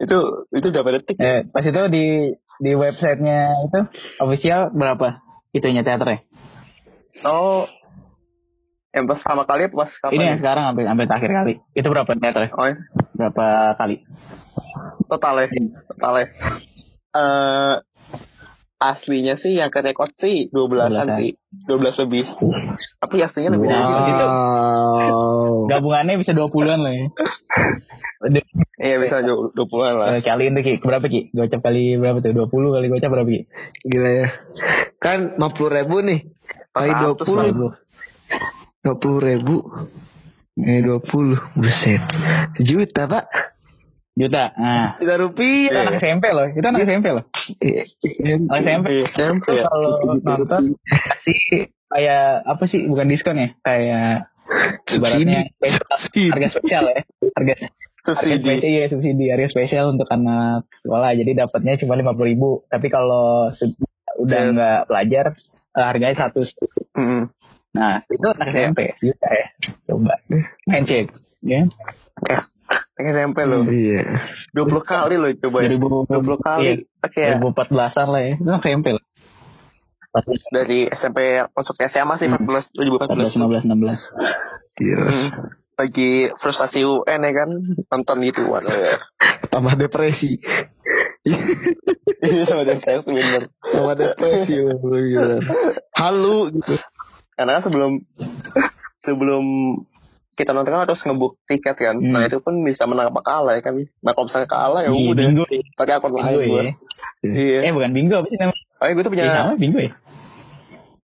itu itu berapa detik? Eh, pas itu di di websitenya itu official berapa itunya teaternya? Oh, yang pas pertama kali pas kapan? Ini yang sekarang sampai sampai terakhir kali. Itu berapa teaternya? Oh, ya. Berapa kali? total ya, total ya. Eh, aslinya sih yang ke rekod sih 12-an 12-an. sih. 12 lebih. Tapi aslinya lebih dari Wow. itu. Wow. Gabungannya bisa 20-an lah ya. Iya bisa 20-an lah. eh, kaliin tuh Ki, berapa Ki? Gocap kali berapa tuh? 20 kali gocap berapa Ki? Gila ya. Kan 50 ribu nih. Kali 400 20. ribu. 20 ribu. Eh 20. Buset. Juta pak. Juta. Nah, Juta itu rupiah. anak SMP loh. Itu anak SMP loh. Anak SMP. Iya, SMP ya. Kalau nonton kasih kayak apa sih? Bukan diskon ya? Kayak ibaratnya spesial, harga spesial ya. Harga Harga Subsidi. spesial, iya subsidi harga spesial untuk anak sekolah jadi dapatnya cuma lima puluh ribu tapi kalau udah nggak pelajar eh, harganya satu Mm-mm. nah itu anak SMP juta ya coba main cek ya Eh, SMP loh. Iya. 20 kali loh coba ya. 2000 20 kali. iya, Oke ya. 2014an lah ya itu SMP lah Dari SMP masuk ke SMA sih 14 14 2014. 15 16 Iya. Hmm. Lagi frustasi UN ya kan nonton gitu waduh ya. Tambah depresi. Iya sama dengan saya bener. Tambah depresi. oh, gila. Halu gitu. Karena sebelum sebelum kita nonton kan harus ngebuk tiket kan. Hmm. Nah itu pun bisa menang apa kalah ya kan. Nah kalau misalnya kalah ya Iya, udah bingo pakai akun lain gue. ya Iya. eh bukan bingo apa sih namanya Oh gue tuh Iya, punya namanya bingo ya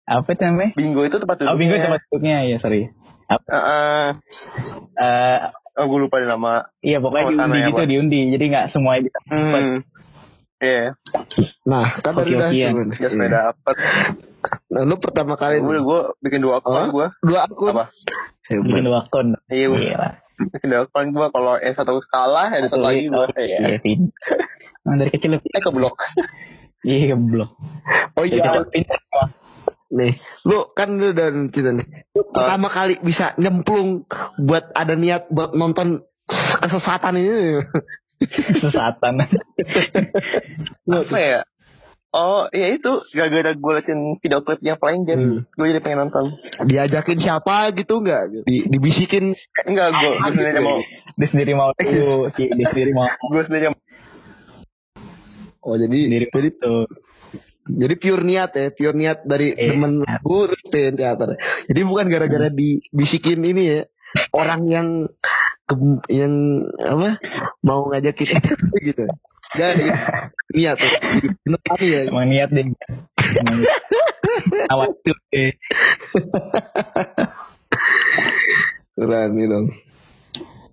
apa itu namanya bingo itu tempat duduknya. oh bingo tempat duduknya ya sorry apa Heeh. eh oh gue lupa nama. Iya pokoknya diundi gitu diundi jadi nggak semuanya bisa. Hmm. Iya. Nah, kan tadi udah udah dapet. Nah, lu pertama kali Udah gue bikin dua akun Oh. gue. dua akun. Apa? bikin dua akun. Iya gue Gila. bikin dua akun gue. Kalau yang satu kalah ya ada satu lagi gue. Iya. Iya Vin. Emang dari kecil lu Eh keblok. iya keblok. Oh iya, pintar. nih, lu kan lu dan kita nih. Lu pertama kali bisa nyemplung buat ada niat buat nonton kesesatan ini. Sesatan. Apa ya? Oh iya itu gara-gara gue liatin video klip yang paling Hmm. game gue jadi pengen nonton. Diajakin siapa gitu enggak? Di, dibisikin Eh, Enggak gue gue sendiri mau Dia sendiri mau dia sendiri mau gue sendiri mau Oh jadi sendiri jadi tuh. jadi pure niat ya, pure niat dari Iya. temen gue terus pengen teater. Jadi bukan gara-gara dibisikin ini ya orang yang ke- yang apa mau ngajakin gitu. Jadi niat tuh. Bener ya. Emang niat deh. Awal tuh eh. Keren nih dong.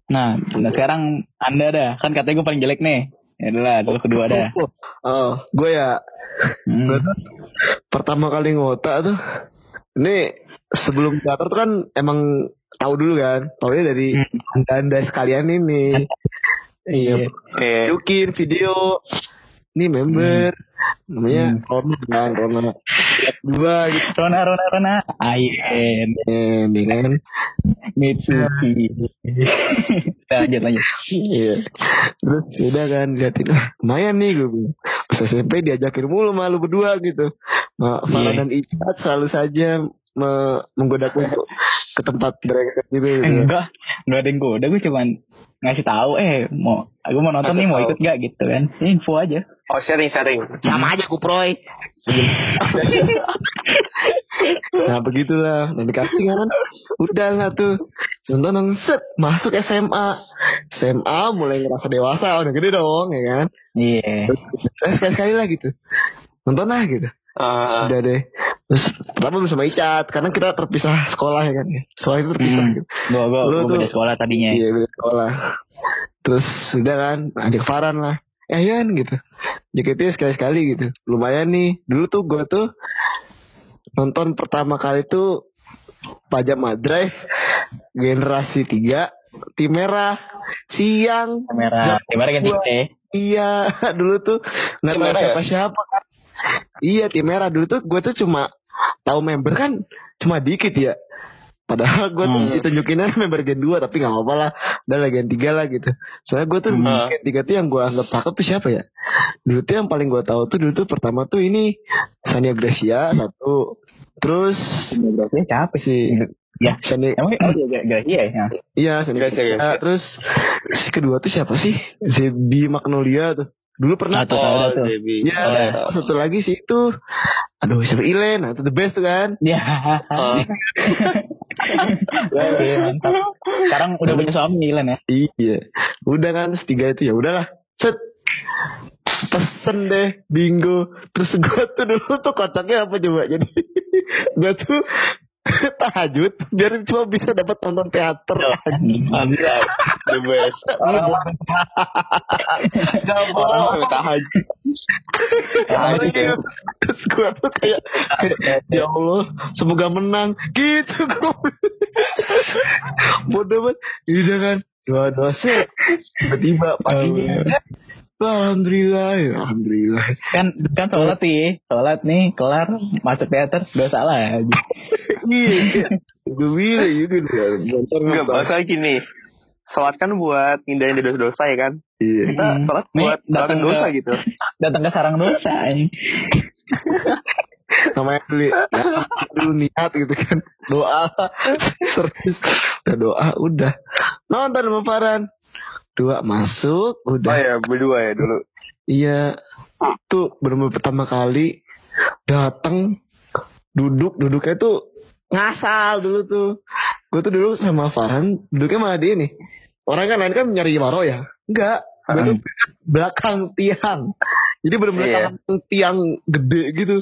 Nah, nah sekarang anda dah kan katanya gue paling jelek nih. Ya udah lah, dulu kedua dah. Oh, gue ya Hmm. Gue tuh pertama kali ngota tuh ini sebelum teater tuh kan emang tahu dulu kan? Taunya dari anda anda sekalian ini. Iya. Eh Yukin video. Ini member. Namanya Rona kan Rona. Dua gitu. Rona, Rona, Rona. Ayen. Eh, ini kan? Mitsuki. Lanjut, lanjut. iya. Terus udah kan liatin. Ah, lumayan nih gue bilang. pas SMP diajakin mulu malu berdua gitu. Ma, Farah Iya. dan Icat selalu saja me- menggodaku untuk ke tempat brengsek gitu, gitu. enggak, enggak ada yang goda. Gue cuman ngasih tahu eh mau aku mau nonton Kasih nih mau ikut gak gitu kan. Ini info aja. Oh sharing sharing. sama aja kuproy. Nah begitulah. Dan dikasih kan? Udah lah tuh. Nonton set masuk SMA SMA mulai ngerasa dewasa udah gede dong ya kan? Iya. Terus sekali sekali lah gitu. Nonton lah gitu Ah, udah deh. Terus pertama belum sama Icat karena kita terpisah sekolah ya kan sekolah itu terpisah hmm. gitu. Gue gue Lu gue beda tuh- sekolah tadinya. Iya beda sekolah. Terus udah kan ajak Farhan lah. Eh Yan gitu. JKT sekali sekali gitu. Lumayan nih. Dulu tuh gue tuh nonton pertama kali tuh Pajama Drive generasi 3 tim merah siang kamera kamera ganti Gua- eh iya dulu tuh nggak Tim tahu merah ya? siapa siapa kan iya tim merah dulu tuh gue tuh cuma tahu member kan cuma dikit ya Padahal gue tuh Hmm. ditunjukinnya member Gen 2 tapi gak apa-apa lah. Dan lagi Gen 3 lah gitu. Soalnya gue tuh Hmm. Gen 3 tuh yang gue anggap cakep tuh siapa ya? Dulu tuh yang paling gue tahu tuh dulu tuh pertama tuh ini Sania Gracia satu. Terus Berarti capek sih. si Ya. Sania Emang oh gak iya ya. Iya, Sania Gracia, Gracia. Gracia. Terus si kedua tuh siapa sih? Si Magnolia tuh. Dulu pernah Atau ada tuh. Debbie. Iya, Oh, iya. satu lagi sih itu aduh siapa Ilen, nah, itu the best tuh kan. Ya. Oh. Oke, mantap. Sekarang udah punya suami Ilan ya. Iya. Udah kan setiga itu ya udahlah. Set. Pesen deh bingo. Terus gue tuh dulu tuh kocaknya apa coba jadi gue tuh tahajud biar cuma bisa dapat nonton teater. Mantap. The best. Gak mau. tahajud. Tahajud ya. Terus gue tuh kayak, ya Allah semoga menang gitu. Bodoh banget. Udah kan dua dosa. Tiba-tiba paginya. Alhamdulillah, ya, alhamdulillah. kan kan sholat nih sholat nih kelar masuk teater gak salah Iya, gue bilang gitu. Bentar Enggak, bahasa gini. Sholat kan buat dari dosa-dosa ya kan? Iya. Kita Hmm. sholat buat datang dosa gitu. datang ke sarang dosa namanya dulu ya, dulu niat gitu kan doa serius udah doa udah nonton sama Farhan dua masuk Oh udah ya, berdua ya dulu. iya. Tuh benar pertama kali datang duduk duduknya tuh ngasal dulu tuh. Gue tuh dulu sama Farhan duduknya malah dia nih. Orang kan lain kan nyari Maro ya? Enggak gue tuh belakang tiang jadi benar-benar Iya. belakang tiang gede gitu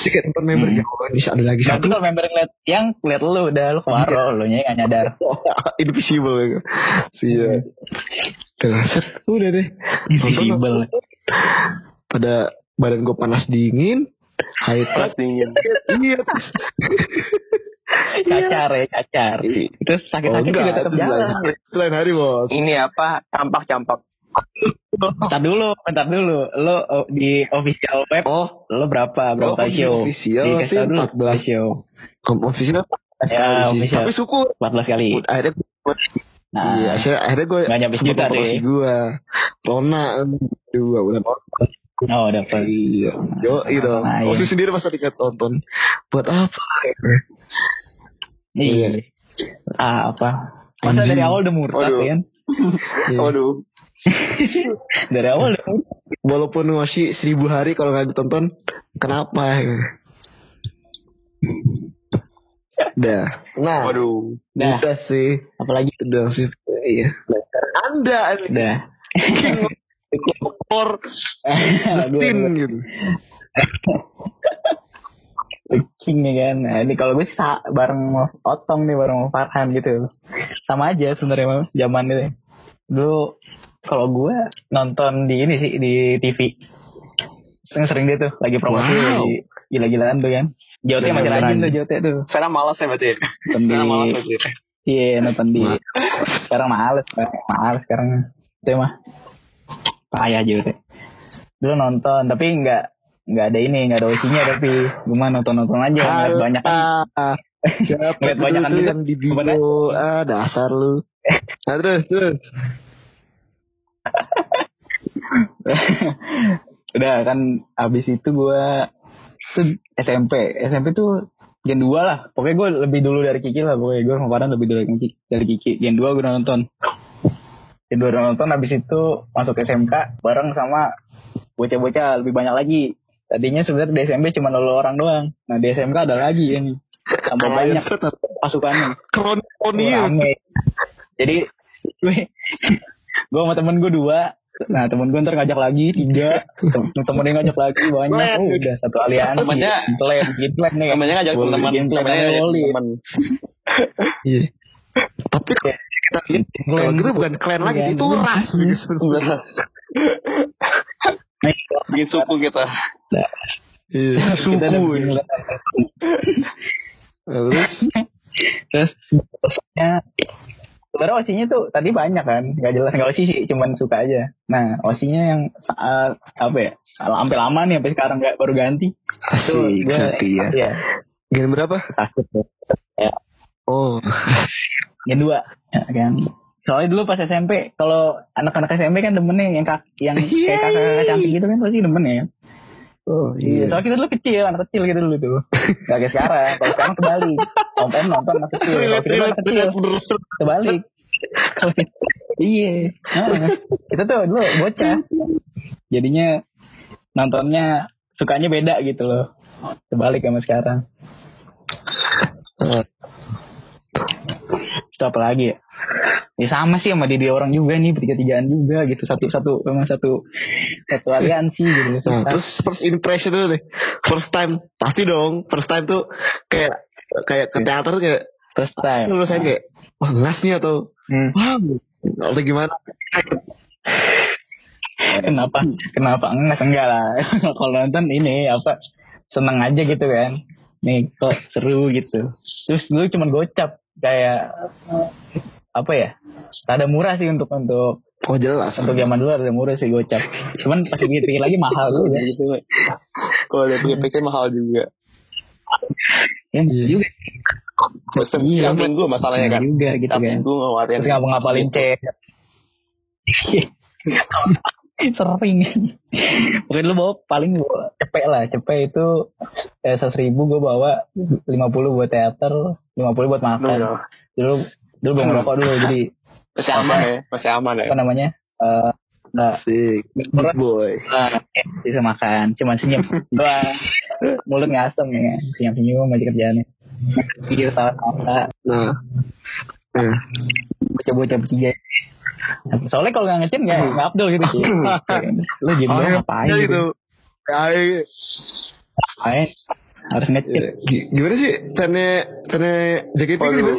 jadi kayak tempat member Hmm. jauh kan bisa ada lagi satu kalau member ngeliat yang ngeliat lu udah lu kemaro lu nya gak nyadar. invisible ya iya Udah, set, udah deh Invisible. pada badan gue panas dingin high tech dingin. iya terus Cacar ya, cacar. Terus Oh, sakit-sakit juga tetap jalan. lain- Lain hari bos Ini apa? Campak-campak. Bentar dulu, bentar dulu. Lu oh, di official web, Oh lu berapa? Berapa Oh, show? official sih tau dulu 14. show. officialnya Ya, official. Tapi syukur 14 kali. Akhirnya Nah, Iya, akhirnya, akhirnya gue Nggak nyampe sejuta ya. gue Rona dua bulan oh dapat. Iya, yo dong. Nah, iya. Sendiri masa dikit tonton. Buat apa? Iya. Ah, apa? Masa dari awal udah murtad kan? Iya. Waduh. Dari awal murtad. Walaupun Osi seribu hari kalau nggak ditonton, kenapa? Udah. Nah, Waduh. Dah. udah sih. Apalagi Udah sih. Iya. Anda of War Justin gitu. King nih kan. Nah, ini kalau gue bareng Otong nih bareng Farhan gitu. Sama aja sebenarnya zaman itu. Dulu kalau gue nonton di ini sih di TV. Sering-sering dia tuh lagi promosi Wow. lagi gila-gilaan tuh kan. Jote masih rajin tuh Jote tuh. Sekarang malas ya berarti. Nonton di malas. Iya nonton di sekarang males males sekarang itu mah payah Jote. Dulu nonton tapi nggak nggak ada ini nggak ada osinya tapi cuma nonton nonton aja ngeliat banyak kan Ah, Ngeliat gitu. yang di video? Ah, dasar lu. Nah, terus, terus. udah kan abis itu gue tuh SMP SMP tuh Gen 2 lah. Pokoknya gue lebih dulu dari Kiki lah. Pokoknya gue sama Farhan lebih dulu dari Kiki, dari Kiki. Gen 2 gue nonton. Gen 2 udah nonton abis itu masuk SMK bareng sama bocah-bocah lebih banyak lagi. Tadinya sebenarnya di SMP cuma lalu orang doang. Nah di SMK ada lagi ini tambah banyak pasukannya. Rame. Jadi gue gue sama temen gue dua. Nah temen gue ntar ngajak lagi tiga. Tem- Temennya ngajak lagi banyak. Oh, udah satu aliansi. Temennya- Plan, gitu plan nih. Namanya ngajak ngajak Woli. teman. Iya. Tapi kalau kita kalau gitu bukan klan lagi, Iya. itu ras. Beras. Bikin suku kita. Iya, Kita suku. Nah, Terus, Terus sebenarnya osinya tuh tadi banyak kan nggak jelas nggak osi sih cuman suka aja nah osinya yang saat apa ya sampai lama nih sampai sekarang nggak baru ganti asik, gue Satria. ya Gen berapa? takut ya Oh. Gen 2 ya kan. Soalnya dulu pas SMP kalau anak-anak SMP kan demennya yang kak yang kayak kakak-kakak cantik gitu kan pasti demen ya. Oh Iya. Soalnya kita dulu kecil, anak kecil gitu dulu tuh. Gak kayak sekarang. Kalau sekarang kebalik. Om om nonton anak kecil. Kalau kita anak kecil kebalik. Kalau- iya. Nah, kita tuh dulu bocah. Jadinya nontonnya sukanya beda gitu loh. Kebalik sama sekarang. Itu apa lagi ya? Ya sama sih sama dia orang juga nih bertiga tigaan juga gitu satu satu memang satu satu aliansi gitu. Nah, terus first impression dulu deh. First time pasti dong. First time tuh kayak kayak ke teater kayak first time. lu saya kayak wah ngas nih atau Hmm. wow atau gimana? kenapa kenapa enggak enggak lah kalau nonton ini apa seneng aja gitu kan nih kok seru gitu terus dulu cuma gocap kayak apa ya ada murah sih untuk untuk Oh jelas. untuk zaman dulu ada murah sih gocap cuman pas pikir-pikir lagi mahal ya gitu kalau dia pikir mahal juga. Ya juga. Sistem Iya, setiap minggu masalahnya kan? juga gitu kan. minggu ngeluarin terus ngapa ngapalin cek. Sering. Pokoknya dulu bawa paling bawa cepet lah. Cepet itu eh, seratus ribu gue bawa 50 buat teater 50 buat makan. Dulu dulu belum rokok dulu jadi masih aman ya masih aman ya. Apa namanya? Eh nggak Asik. Big boy. bisa makan cuman senyum. Doang mulut ngasem ya senyum senyum aja kerjaannya. Pikir salah salah Nah. Nah. bocah-bocah bertiga soalnya kalau nggak ngecen nggak nggak abdul gitu. Sih lu jadi Oh, ya, ngapain ya gitu? gitu. Ay, ngapain? Harus ngecen eh, gi- gimana sih tanya tanya JKT sih?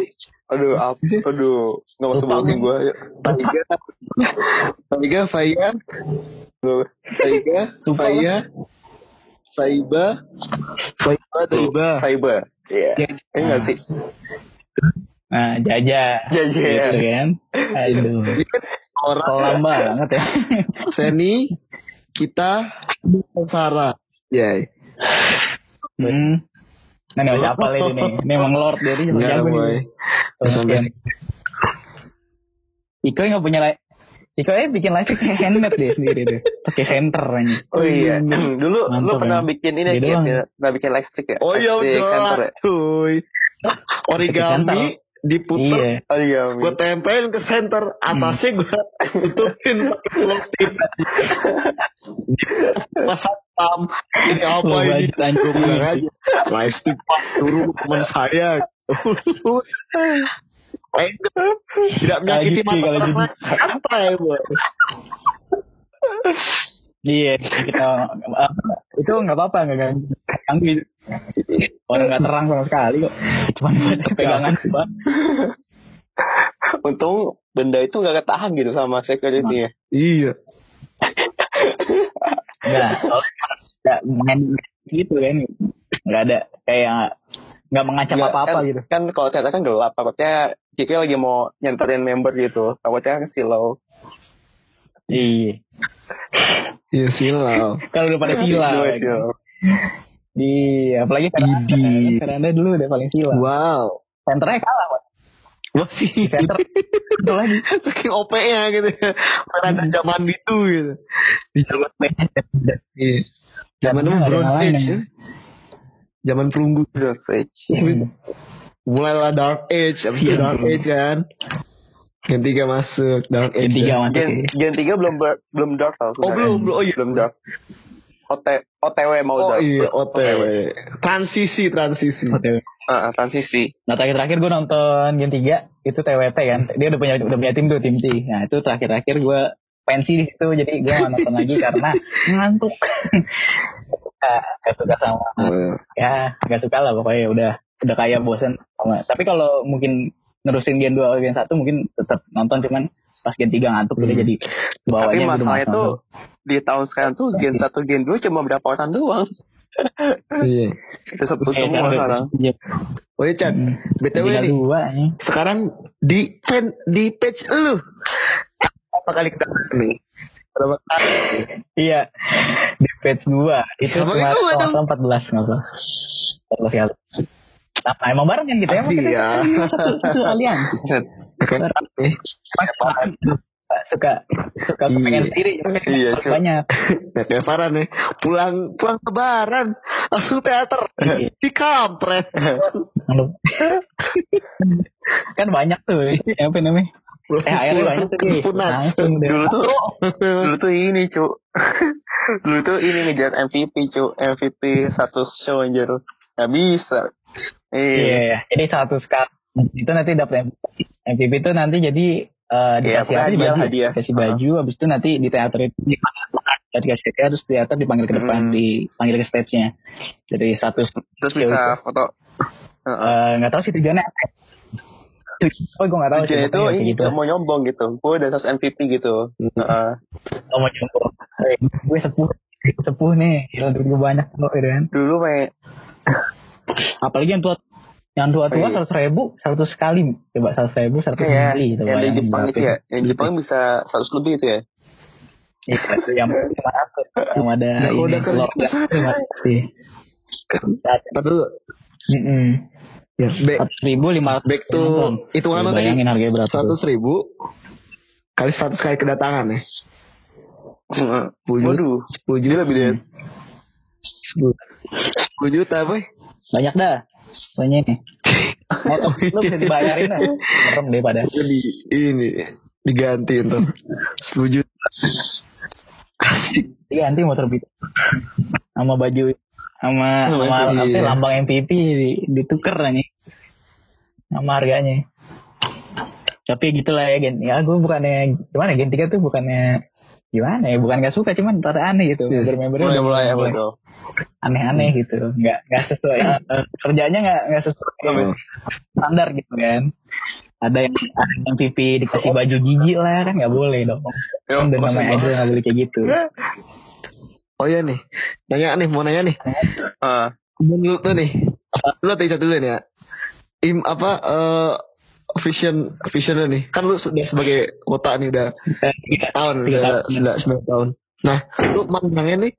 Aduh apa aduh nggak Lupa sebutin gue. Faiga, Faiga, Faiga, Faiga, Faiga, Faiba, Faiba, Faiba. cyber iya. Ya. eh nggak sih? Nah jaja. Jaja. gitu kan? Aduh. Orang. Kelam banget ya. Seni, kita, Sarah. Ya. hmm. Nah, nih siapa lagi nih? Ini emang Lord jadi Enggak, jago boy. Iko nggak punya light. Iko eh bikin live kayak handmade deh sendiri deh. Pakai center aja. oh iya dulu lu Mantap, pernah ya. bikin ini Dia ya ya pernah bikin lightstick ya Oh iya, jelas, ya? cuy. Origami diputer, Iya. oh iya gue tempelin ke center, atasnya gue tutupin pakai plastik. Pas tam, ini apa ini? aja, plastik pak turun teman saya. Eh, Tidak menyakiti mata gitu. orang lain. santai boy. Iya, kita apa, itu nggak apa-apa nggak ganggu. Orang nggak terang sama sekali kok. Cuman buat pegangan doang. untung benda itu nggak ketahan gitu sama security ya Iya. Soalnya nggak main gitu kan. Nggak ada kayak nggak mengancam Nggak, apa-apa kan, gitu. kan kalau ternyata kan gelap takutnya jika lagi mau nyenterin member gitu takutnya kan silau Iya. Iya silau. Kalau udah pada silau. Iya, ya kan. Iya, apalagi Fernanda. Idi. Fernanda dulu udah paling silau. Wow. Senternya kalah, Pak. Masih Center itu lagi. saking OP-nya gitu. Pada zaman itu gitu. Di zaman iya. Zaman ada Bronze yang lain Age. ya. Zaman perunggu. Bronze Age. Mulailah Dark Age, abis itu Iya. Dark Age kan. Gen 3 masuk Dark Age. Gen tiga ya. masuk Gen, ya. Gen 3 belum ber- belum dark tau Oh belum, belum. Oh iya. belum dark OT, OTW mau Oh dark iya, OTW. Transisi, transisi. OTW. Ah, transisi Nah terakhir-terakhir gue nonton Gen 3 itu TWT kan. Dia udah punya udah punya tim tuh tim T. Nah itu terakhir-terakhir gue pensi di situ jadi gue gak nonton lagi karena ngantuk. gak, gak suka sama Oh, iya. ya gak suka lah pokoknya udah udah kayak bosen sama. Tapi kalau mungkin nerusin Gen 2 atau Gen 1 mungkin tetap nonton cuman pas Gen 3 ngantuk udah Hmm. jadi tapi bawahnya udah masalahnya nonton. tuh di tahun sekarang tuh Gen 1 Gen 2 cuma berapa orang doang Iya. udah satu semua sekarang. Oh iya, Chan. Hmm. BTW dua nih. Sekarang di fan di page lu. Apa kali kita nih? Berapa kali? Iya. Di page 2 itu cuma gua kalau 14 nggak salah. 14 kali. Nah, emang bareng kan gitu ya? Emang kita Iya. satu, satu aliansi. Suka suka Iya. kepengen sendiri Iya, banyak Nah, kayak Farhan nih. Pulang pulang lebaran. Langsung teater. Iya. Di kampret. Kan banyak tuh apa namanya THR langsung deh. Dulu tuh dulu tuh ini cu. Dulu tuh ini ngejar MVP cu. MVP satu show anjir. Nggak bisa. Iya. Iya jadi satu sekali. Itu nanti dapat MVP itu nanti jadi eh Iya, dikasih apa, hadiah, baju, hadiah. kasih baju habis itu nanti di teater itu dipanggil dikasih hadiah terus teater dipanggil ke depan Hmm. dipanggil ke stage-nya. Jadi satu terus bisa foto. Heeh. eh, nggak tahu sih tujuannya apa Oh, gue gak tahu sih, itu kayak gitu. mau nyombong gitu gue udah satu MVP gitu Heeh. Oh, mau nyombong. Gue sepuh, sepuh nih. Gila, gue banyak kok, gitu kan. dulu main Apalagi yang tua, yang tua tua iya. seratus ribu, seratus kali. Coba seratus ribu, seratus kayak kali gitu. yang di Jepang itu ya yang Jepang bisa 100 lebih itu ya Iya, itu yang ratus, yang ada Ya, ini. udah kerja lima ratus Ya, back, Seratus ribu lima ratus. back to hitungan lo tadi. Bayangin harganya berapa? ribu kali seratus kali kedatangan ya. Sepuluh juta. waduh Sepuluh Gila, juta. Bides. Sepuluh juta boy. Banyak dah. Pokoknya ini. Motor lu bisa dibayarin lah. Serem deh pada. Jadi ini diganti untuk sepuluh juta. diganti motor beat sama baju sama Oh, sama iya. apa lambang MPP di, ditukar lah nih sama harganya. Tapi gitulah ya Gen. Ya gue bukannya gimana Gen 3 tuh bukannya gimana ya bukan gak suka cuman rada aneh gitu. Iya. udah mulai ya mulai betul. Aneh-aneh gitu. Nggak nggak sesuai. Eh, kerjanya nggak nggak sesuai. Oh. standar gitu kan ada yang MPP dikasih baju gigi lah kan nggak boleh dong. Yo, udah maksud namanya idol nggak boleh kayak gitu Oh iya nih. Nanya nih, mau nanya nih. Ah, Menurut lu nih, lu tadi satu dulu nih ya. Im apa eh vision vision lu nih. Kan lu sudah sebagai kota nih udah tiga tahun, udah sudah sembilan tahun. Nah, lu mandangnya nih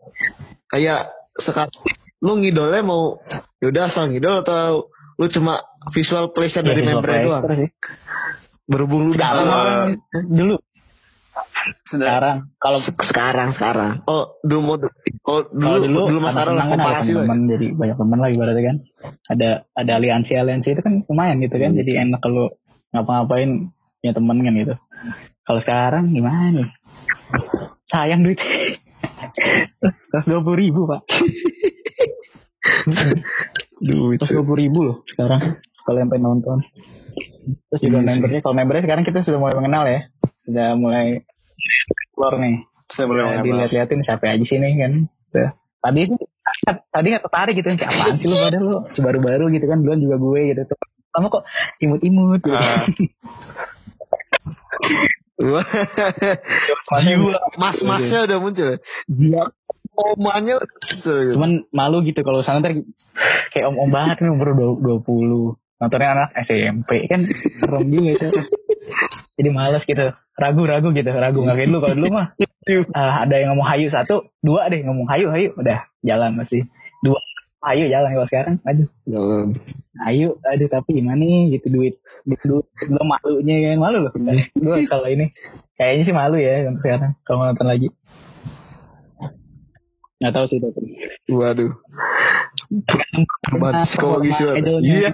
kayak sekarang lu ngidolnya mau yaudah asal ngidol atau lu cuma visual pleasure dari Ya, visual membernya doang? sih. Berhubung lu Ah. dulu sekarang. kalau sekarang sekarang. Oh, dulu mau oh, dulu dulu dulu Mas teman kan ada lah. teman jadi banyak teman lah ibaratnya kan. Ada ada aliansi aliansi itu kan lumayan gitu kan jadi enak kalau ngapa-ngapain punya teman kan gitu. Kalau sekarang gimana nih? Sayang duit. Terus dua puluh ribu pak. Duit. Terus dua puluh ribu loh sekarang kalau yang pengen nonton. Terus juga Iya membernya kalau membernya sekarang kita sudah mulai mengenal ya. Sudah mulai keluar nih sudah mulai Ya, dilihat-lihatin siapa aja sini kan. Tuh. Tadi tadi nggak tertarik gitu kayak apaan sih lu pada lu baru-baru gitu kan duluan juga gue gitu tuh kamu kok imut-imut gitu. Ah. Wah. Jiwa mas-masnya udah muncul. Jiwa omanya udah muncul. gitu. cuman malu gitu kalau sana ntar kayak om-om banget nih umur dua puluh nontonnya anak SMP kan serem juga itu jadi males gitu. Ragu-ragu gitu. Ragu nggak kayak dulu. Kalau dulu mah ah, ada yang ngomong hayu satu dua deh ngomong hayu hayu. Udah jalan masih. Dua hayu jalan kalau sekarang. Aduh. Jangan. ayo aduh tapi gimana nih? Gitu duit. Duit duit. Belum malunya kan malu loh gue kalau ini kayaknya sih malu ya sekarang. Kalau nonton lagi nggak tahu sih dokter Waduh. Beban psikologi sih. Iya.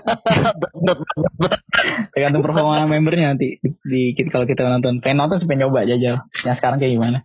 Tergantung performa membernya nanti di, di- kalau kita nonton pengen nonton pengen nyoba jajal yang sekarang kayak gimana